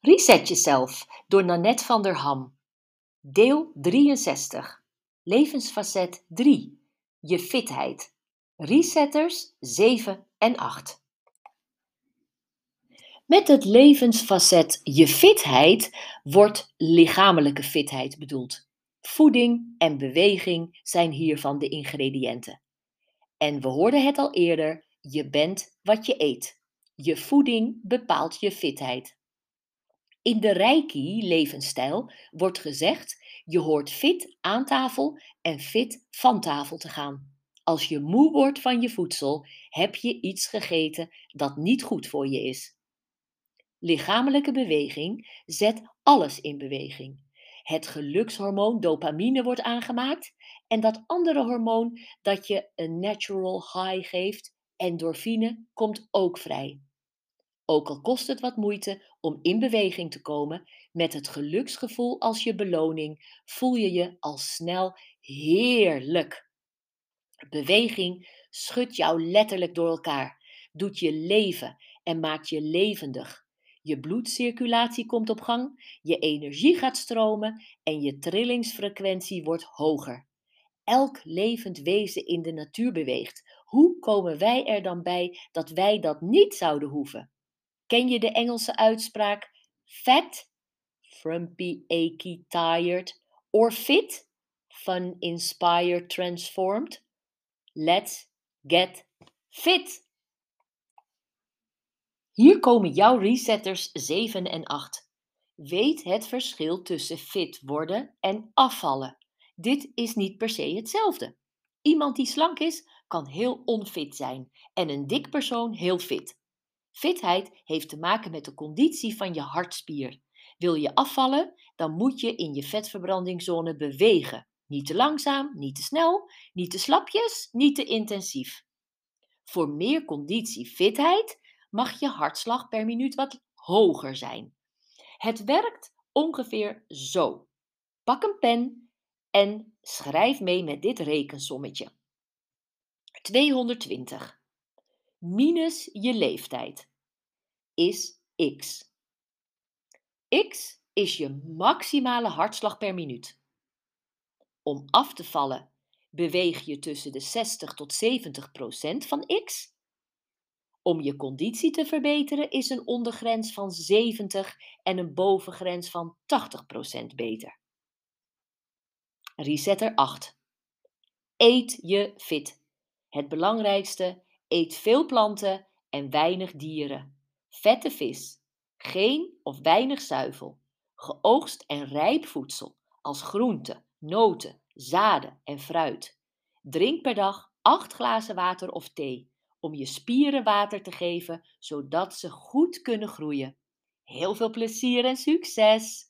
Reset jezelf door Nanette van der Ham. Deel 63. Levensfacet 3. Je fitheid. Resetters 7 en 8. Met het levensfacet je fitheid wordt lichamelijke fitheid bedoeld. Voeding en beweging zijn hiervan de ingrediënten. En we hoorden het al eerder: je bent wat je eet. Je voeding bepaalt je fitheid. In de Reiki-levensstijl wordt gezegd: je hoort fit aan tafel en fit van tafel te gaan. Als je moe wordt van je voedsel, heb je iets gegeten dat niet goed voor je is. Lichamelijke beweging zet alles in beweging. Het gelukshormoon dopamine wordt aangemaakt en dat andere hormoon dat je een natural high geeft, endorfine, komt ook vrij. Ook al kost het wat moeite om in beweging te komen, met het geluksgevoel als je beloning voel je je al snel heerlijk. Beweging schudt jou letterlijk door elkaar, doet je leven en maakt je levendig. Je bloedcirculatie komt op gang, je energie gaat stromen en je trillingsfrequentie wordt hoger. Elk levend wezen in de natuur beweegt. Hoe komen wij er dan bij dat wij dat niet zouden hoeven? Ken je de Engelse uitspraak fat, frumpy, achy, tired, or fit, fun, inspired, transformed? Let's get fit! Hier komen jouw resetters 7 en 8. Weet het verschil tussen fit worden en afvallen. Dit is niet per se hetzelfde. Iemand die slank is, kan heel onfit zijn en een dik persoon heel fit. Fitheid heeft te maken met de conditie van je hartspier. Wil je afvallen, dan moet je in je vetverbrandingszone bewegen. Niet te langzaam, niet te snel, niet te slapjes, niet te intensief. Voor meer conditie fitheid mag je hartslag per minuut wat hoger zijn. Het werkt ongeveer zo. Pak een pen en schrijf mee met dit rekensommetje. 220 minus je leeftijd is x. x is je maximale hartslag per minuut. Om af te vallen beweeg je tussen de 60 tot 70 procent van x. Om je conditie te verbeteren is een ondergrens van 70 en een bovengrens van 80 procent beter. Resetter 8. Eet je fit. Het belangrijkste Eet veel planten en weinig dieren. Vette vis. Geen of weinig zuivel. Geoogst en rijp voedsel als groenten, noten, zaden en fruit. Drink per dag 8 glazen water of thee om je spieren water te geven zodat ze goed kunnen groeien. Heel veel plezier en succes!